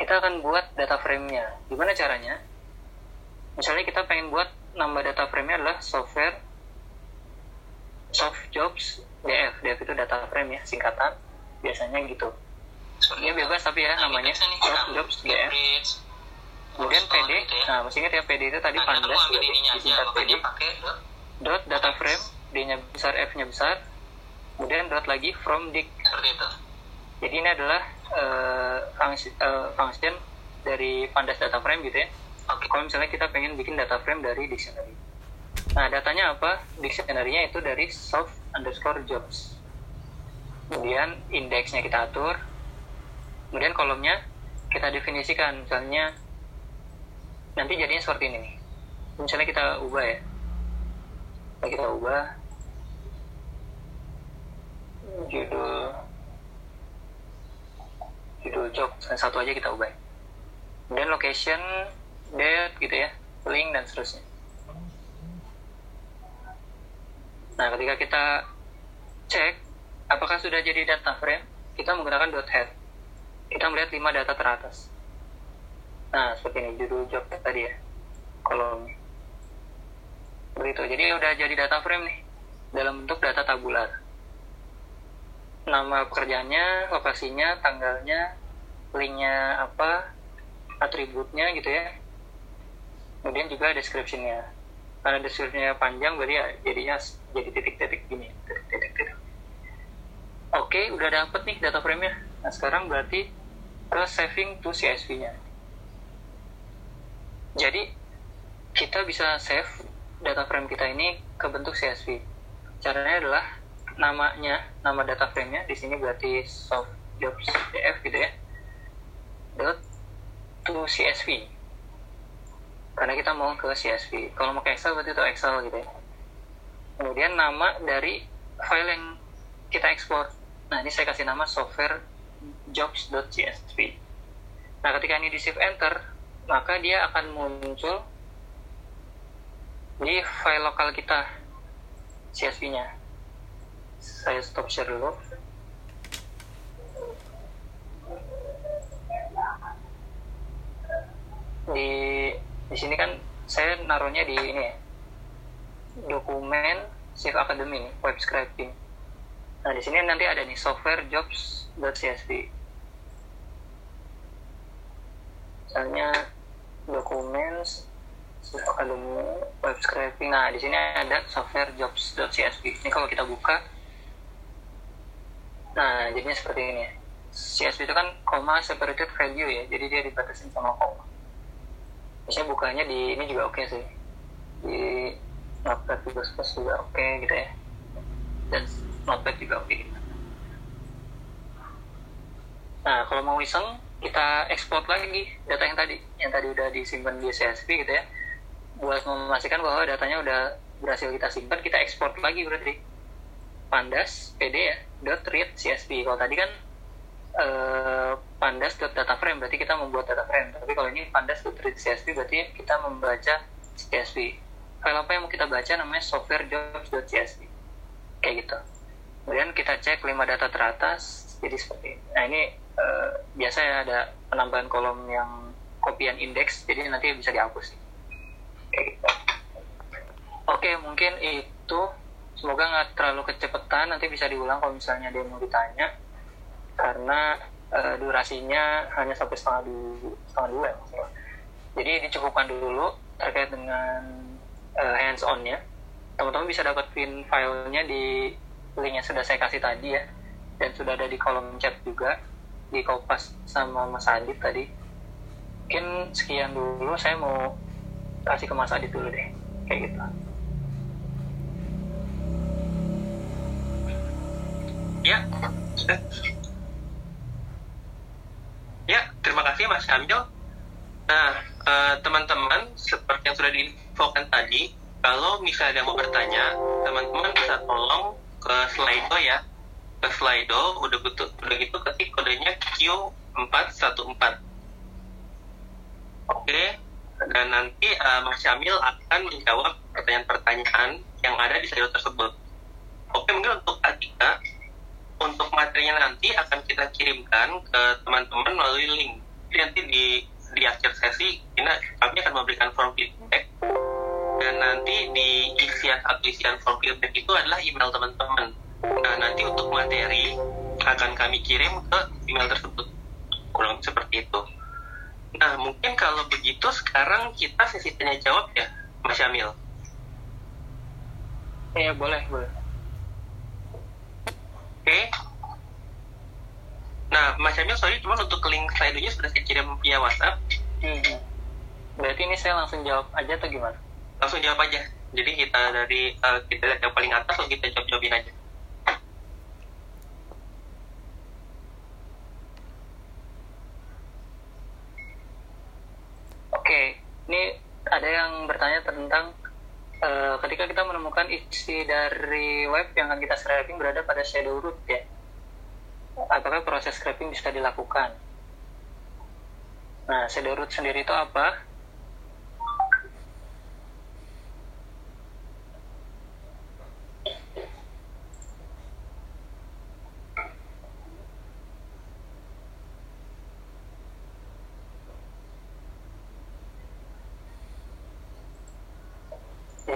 kita akan buat data frame-nya. Gimana caranya? Misalnya kita pengen buat nambah data frame-nya adalah software soft jobs DF DF itu data frame ya singkatan. Biasanya gitu. Ini bebas tapi ya nah, namanya job jobs GF kemudian PD gitu ya. nah masih ingat ya PD itu tadi nah, pandas gitu, disingkat PD dot data frame D nya besar F nya besar kemudian dot lagi from dict seperti itu jadi ini adalah uh, function, uh, function dari pandas data frame gitu ya. Okay. kalau misalnya kita pengen bikin data frame dari dictionary. Nah datanya apa? Dictionary-nya itu dari soft underscore jobs. Kemudian indeksnya kita atur. Kemudian kolomnya kita definisikan. Misalnya nanti jadinya seperti ini nih. Misalnya kita ubah ya. Kita ubah judul job satu aja kita ubah. Kemudian location date gitu ya link dan seterusnya. Nah ketika kita cek apakah sudah jadi data frame kita menggunakan dot head. Kita melihat lima data teratas. Nah seperti ini judul job tadi ya. Kolom begitu. Jadi udah jadi data frame nih dalam bentuk data tabular nama pekerjaannya lokasinya tanggalnya linknya apa atributnya gitu ya. Kemudian juga descriptionnya karena descriptionnya panjang berarti ya jadinya jadi titik-titik gini. Oke udah dapet nih data frame-nya. Nah sekarang berarti ke saving to CSV-nya jadi kita bisa save data frame kita ini ke bentuk CSV caranya adalah namanya nama data frame-nya di sini berarti soft jobs df gitu ya dot to CSV. Karena kita mau ke CSV. Kalau mau ke Excel berarti itu Excel gitu ya. Kemudian nama dari file yang kita ekspor. Nah ini saya kasih nama software jobs.csv nah ketika ini di shift enter maka dia akan muncul di file lokal kita CSV nya saya stop share dulu. Di di sini kan saya naruhnya di ini ya. Dokumen Shift Academy web scraping. Nah di sini nanti ada nih software jobs.csv misalnya dokumen Shift Academy web scraping. Nah di sini ada software jobs.csv ini kalau kita buka nah jadinya seperti ini. Ya CSV itu kan koma separated value ya jadi dia dibatasi sama koma. Biasanya bukanya di ini juga oke okay sih. Di notepad juga juga oke okay, gitu ya. Dan notepad juga oke okay, gitu. nah kalau mau iseng kita ekspor lagi data yang tadi. Yang tadi udah disimpan di CSV gitu ya. Buat memastikan bahwa datanya udah berhasil kita simpan kita ekspor lagi berarti pandas pd ya dot read csv kalau tadi kan uh, pandas.data frame berarti kita membuat data frame. Tapi kalau ini pandas.read.csv berarti kita membaca CSV file apa yang mau kita baca namanya software jobs.csv kayak gitu. Kemudian kita cek lima data teratas jadi seperti ini. Nah ini uh, biasa ya ada penambahan kolom yang kopian indeks jadi nanti bisa dihapus. Kayak gitu. Oke mungkin itu semoga nggak terlalu kecepatan nanti bisa diulang kalau misalnya dia mau ditanya karena uh, durasinya hanya sampai setengah dua, setengah dua ya Jadi dicukupkan dulu terkait dengan uh, hands on-nya. Teman-teman bisa dapetin filenya di link yang sudah saya kasih tadi ya, dan sudah ada di kolom chat juga di Kopas sama Mas Adit tadi. Mungkin sekian dulu, saya mau kasih ke Mas Adit dulu deh, kayak gitu. Ya, Ya, terima kasih Mas Kamil. Nah, uh, teman-teman, seperti yang sudah diinfokan tadi, kalau misalnya mau bertanya, teman-teman bisa tolong ke Slido ya. Ke Slido, udah betul, udah gitu ketik kodenya Q414. Oke, dan nanti uh, Mas Syamil akan menjawab pertanyaan-pertanyaan yang ada di Slido tersebut. Oke, mungkin untuk Atika, untuk materinya nanti akan kita kirimkan ke teman-teman melalui link. Jadi nanti di di akhir sesi kita kami akan memberikan form feedback dan nanti di isian atau isian form feedback itu adalah email teman-teman. Nah nanti untuk materi akan kami kirim ke email tersebut kurang seperti itu. Nah mungkin kalau begitu sekarang kita sesi tanya jawab ya Mas Syamil. Iya boleh boleh. Oke. Okay. Nah, Mas Emil, sorry, cuma untuk link slide-nya sudah saya kirim via WhatsApp. Hmm. Berarti ini saya langsung jawab aja atau gimana? Langsung jawab aja. Jadi kita dari uh, kita lihat yang paling atas, atau kita jawab-jawabin aja. Oke, ini ada yang bertanya tentang uh, ketika kita menemukan isi dari web yang akan kita scraping berada pada shadow root ya. Apakah proses scraping bisa dilakukan? Nah shadow root sendiri itu apa?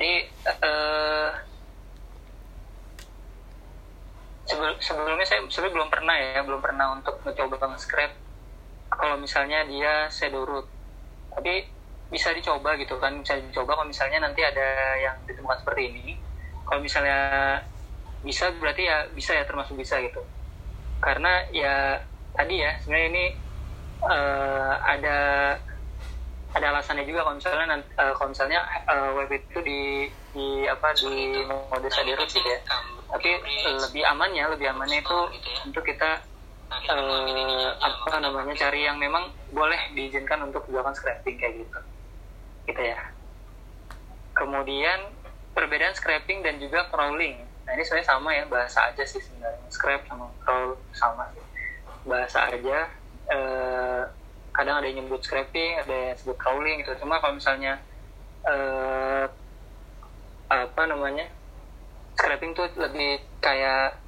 Jadi eh, sebelum sebelumnya saya sebelumnya belum pernah ya, belum pernah untuk mencoba nge-scrap kalau misalnya dia root. Tapi bisa dicoba gitu kan, bisa dicoba kalau misalnya nanti ada yang ditemukan seperti ini. Kalau misalnya bisa berarti ya bisa ya termasuk bisa gitu. Karena ya tadi ya sebenarnya ini eh, ada ada alasannya juga kalau misalnya nanti, uh, kalau misalnya uh, web itu di di apa di mode shadow root gitu ya. Tapi lebih amannya lebih amannya itu untuk kita uh, apa namanya cari yang memang boleh diizinkan untuk dilakukan scraping kayak gitu. Gitu ya. Kemudian perbedaan scraping dan juga crawling. Nah ini sebenarnya sama ya bahasa aja sih sebenarnya. Scrap sama crawl sama bahasa aja kadang ada yang nyebut scraping ada yang sebut crawling gitu. Cuma kalau misalnya uh, apa namanya scraping tuh lebih kayak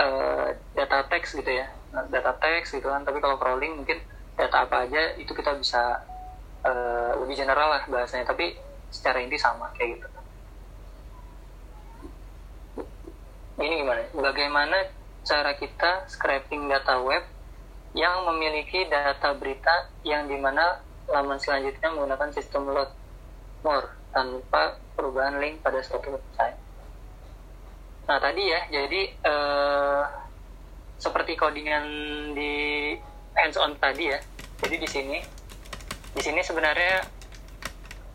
uh, data text gitu ya. Data text gitu kan. Tapi kalau crawling mungkin data apa aja itu kita bisa uh, lebih general lah bahasanya. Tapi secara inti sama kayak gitu. Ini gimana? Bagaimana cara kita scraping data web yang memiliki data berita yang di mana laman selanjutnya menggunakan sistem load more tanpa perubahan link pada suatu website. Nah tadi ya, jadi eh, seperti codingan di hands-on tadi ya. Jadi di sini, di sini sebenarnya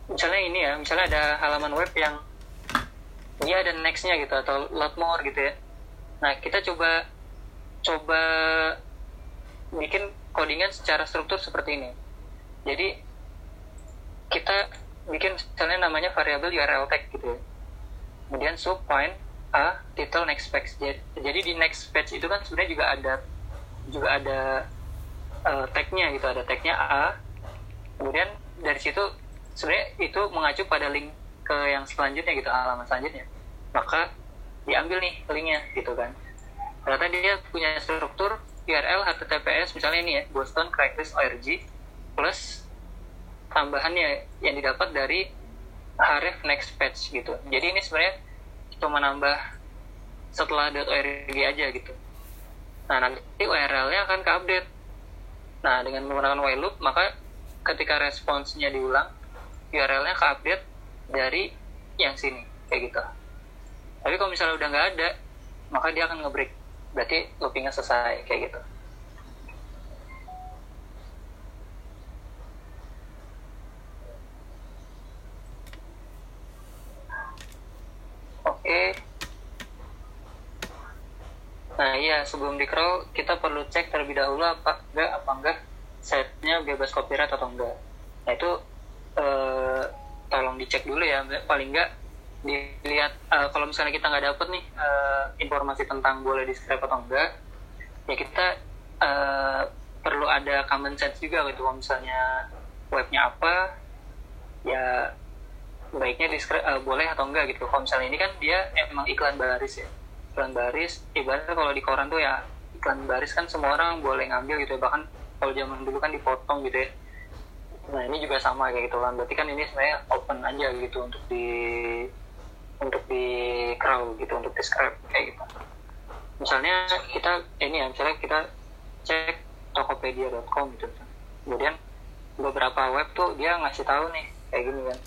misalnya ini ya, misalnya ada halaman web yang dia ada next-nya gitu atau load more gitu ya. Nah kita coba coba bikin codingan secara struktur seperti ini. Jadi kita bikin misalnya namanya variabel URL tag gitu ya. Kemudian sub point a title next page. Jadi di next page itu kan sebenarnya juga ada juga ada uh, tagnya gitu, ada tagnya a. Kemudian dari situ sebenarnya itu mengacu pada link ke yang selanjutnya gitu, halaman selanjutnya. Maka diambil nih linknya gitu kan. Ternyata dia punya struktur URL HTTPS misalnya ini ya Boston Craigslist ORG plus tambahannya yang didapat dari href next page gitu. Jadi ini sebenarnya cuma nambah setelah .org aja gitu. Nah nanti URL-nya akan ke update. Nah dengan menggunakan while loop maka ketika responsnya diulang URL-nya ke update dari yang sini kayak gitu. Tapi kalau misalnya udah nggak ada maka dia akan ngebreak berarti loopingnya selesai kayak gitu. Oke. Nah iya sebelum di crawl kita perlu cek terlebih dahulu apa enggak apa enggak setnya bebas copyright atau enggak. Nah itu eh, tolong dicek dulu ya paling enggak dilihat uh, kalau misalnya kita nggak dapet nih uh, informasi tentang boleh di scrap atau enggak ya kita uh, perlu ada common sense juga gitu. Kalau misalnya webnya apa ya baiknya di uh, boleh atau enggak gitu. Kalau misalnya ini kan dia emang iklan baris ya. Iklan baris ibaratnya kalau di koran tuh ya iklan baris kan semua orang boleh ngambil gitu ya. Bahkan kalau zaman dulu kan dipotong gitu ya. Nah ini juga sama kayak gitu kan. Berarti kan ini sebenarnya open aja gitu untuk di untuk di crawl gitu untuk di scrap kayak gitu. Misalnya kita ini ya misalnya kita cek tokopedia.com gitu. Kemudian beberapa web tuh dia ngasih tahu nih kayak gini kan.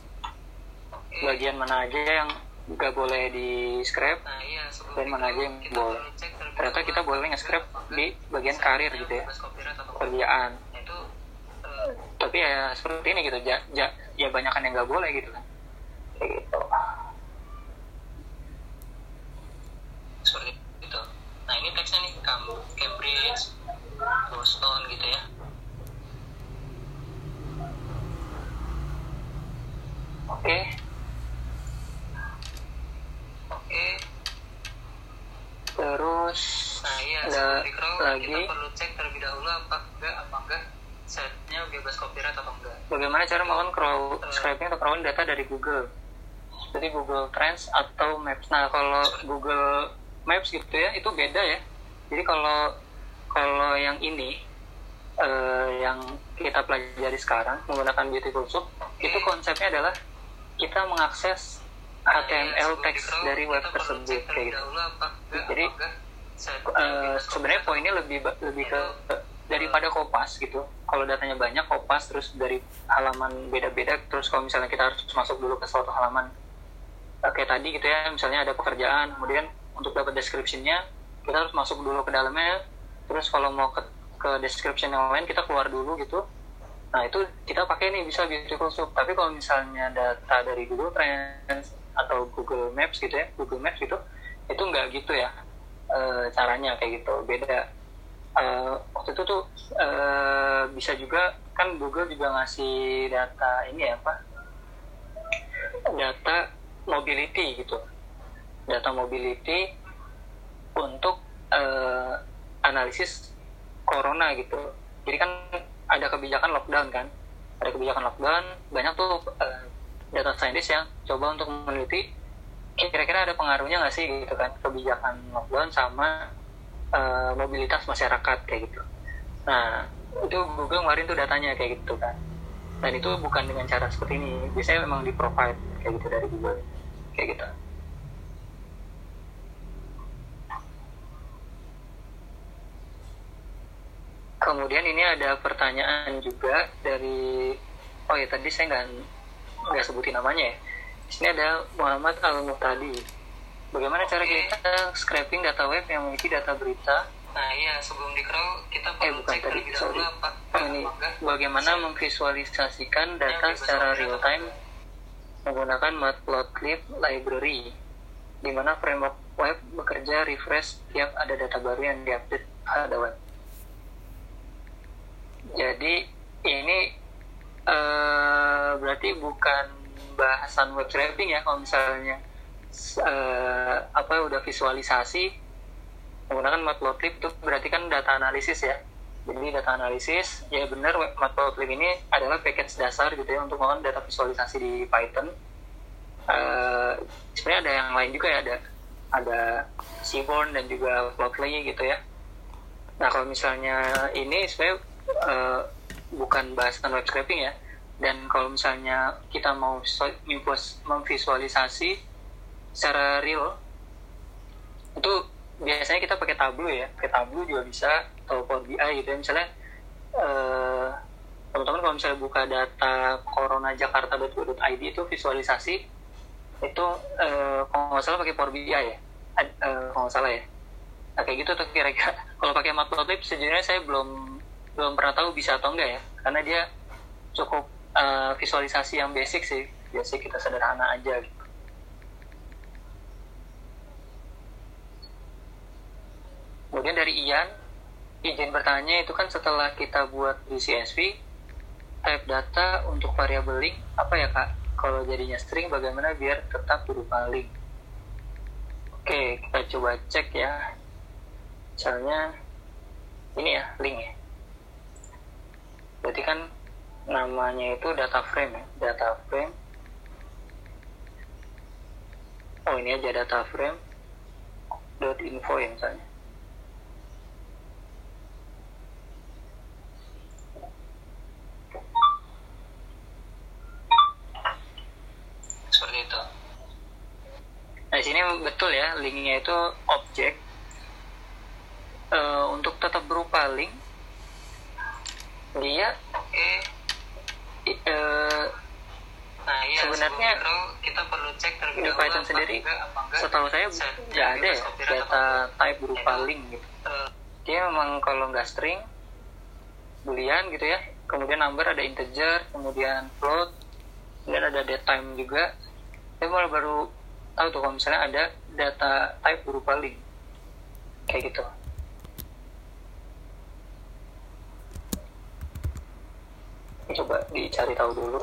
Bagian mana aja yang nggak boleh di scrap Nah, iya, dan mana aja yang boleh. ternyata kita boleh nge-scrap di bagian karir gitu ya. kerjaan itu eh, tapi ya seperti ini gitu ja, ja, ya banyak yang nggak boleh gitu kan. Kayak gitu seperti itu. Nah, ini teksnya nih kamu Cambridge, Boston gitu ya. oke Oke. terus Nah, iya, crawl lagi? kita perlu cek terlebih dahulu apa enggak apa enggak setnya bebas copyright atau enggak bagaimana cara melakukan crowd scraping atau crawling data dari Google jadi Google Trends atau Maps nah kalau Google Maps gitu ya itu beda ya jadi kalau kalau yang ini uh, yang kita pelajari sekarang menggunakan Beautiful Soup itu konsepnya adalah kita mengakses HTML teks dari web tersebut kayak gitu. Jadi uh, sebenarnya poinnya lebih lebih ke daripada kopas gitu. Kalau datanya banyak kopas terus dari halaman beda-beda terus kalau misalnya kita harus masuk dulu ke suatu halaman kayak tadi gitu ya misalnya ada pekerjaan kemudian untuk dapat description-nya kita harus masuk dulu ke dalamnya. Terus kalau mau ke ke description yang lain kita keluar dulu gitu. Nah itu kita pakai nih bisa beautiful soup. Tapi kalau misalnya data dari Google Trends atau Google Maps gitu ya Google Maps gitu itu nggak gitu ya e, caranya kayak gitu. Beda. E, waktu itu tuh e, bisa juga kan Google juga ngasih data ini ya apa? Data mobility gitu data mobility untuk e, analisis corona gitu. Jadi kan ada kebijakan lockdown kan? Ada kebijakan lockdown banyak tuh uh, data scientist yang coba untuk meneliti kira-kira ada pengaruhnya nggak sih? Gitu kan. Kebijakan lockdown sama uh, mobilitas masyarakat kayak gitu. Nah itu Google ngeluarin tuh datanya kayak gitu kan. Dan itu bukan dengan cara seperti ini. Biasanya memang di provide kayak gitu dari Google. Kayak gitu kemudian ini ada pertanyaan juga dari oh ya tadi saya nggak nggak sebutin namanya ya. Di sini ada Muhammad Al Muhtadi bagaimana cara kita scraping data web yang memiliki data berita? Nah iya sebelum di crawl kita perlu eh, bukan cek tadi, sorry. apa oh, ini bagaimana memvisualisasikan data secara real time menggunakan Matplotlib library di mana framework web bekerja refresh tiap ada data baru yang diupdate pada web jadi ini uh, berarti bukan bahasan web scraping ya kalau misalnya uh, apa udah visualisasi menggunakan matplotlib itu berarti kan data analisis ya. Jadi data analisis ya benar matplotlib ini adalah package dasar gitu ya untuk melakukan data visualisasi di Python. Uh, sebenarnya ada yang lain juga ya ada ada Seaborn dan juga Plotly gitu ya. Nah kalau misalnya ini sebenarnya uh, bukan bahasan web scraping ya. Dan kalau misalnya kita mau memvisualisasi secara real itu biasanya kita pakai Tableau ya. Pakai Tableau juga bisa atau Power BI gitu ya. Misalnya uh, teman-teman kalau misalnya buka data corona jakarta.go.id itu visualisasi itu uh, kalau nggak salah pakai Power BI ya. Uh, kalau nggak salah ya. Nah, kayak gitu tuh kira-kira. Kalau pakai Matplotlib sejujurnya saya belum belum pernah tahu bisa atau enggak ya. Karena dia cukup uh, visualisasi yang basic sih. Biasanya kita sederhana aja gitu. Kemudian dari Ian izin bertanya itu kan setelah kita buat di CSV type data untuk variabel link apa ya kak? Kalau jadinya string bagaimana biar tetap berupa link? Oke kita coba cek ya. Misalnya ini ya link ya berarti kan namanya itu data frame ya? Data frame. Oh ini aja data frame. Dot info ya misalnya. Seperti itu. Nah sini betul ya linknya itu objek. Uh, untuk tetap berupa link dia oke. uh, nah, iya, sebenarnya kita perlu cek di Python sendiri setahu saya nggak ada ya data type berupa link gitu. Uh, dia memang kalau nggak string boolean gitu ya. Kemudian number ada integer kemudian float kemudian ada date time juga. Saya malah baru tahu tuh kalau misalnya ada data type berupa link. Kayak gitu coba dicari tahu dulu.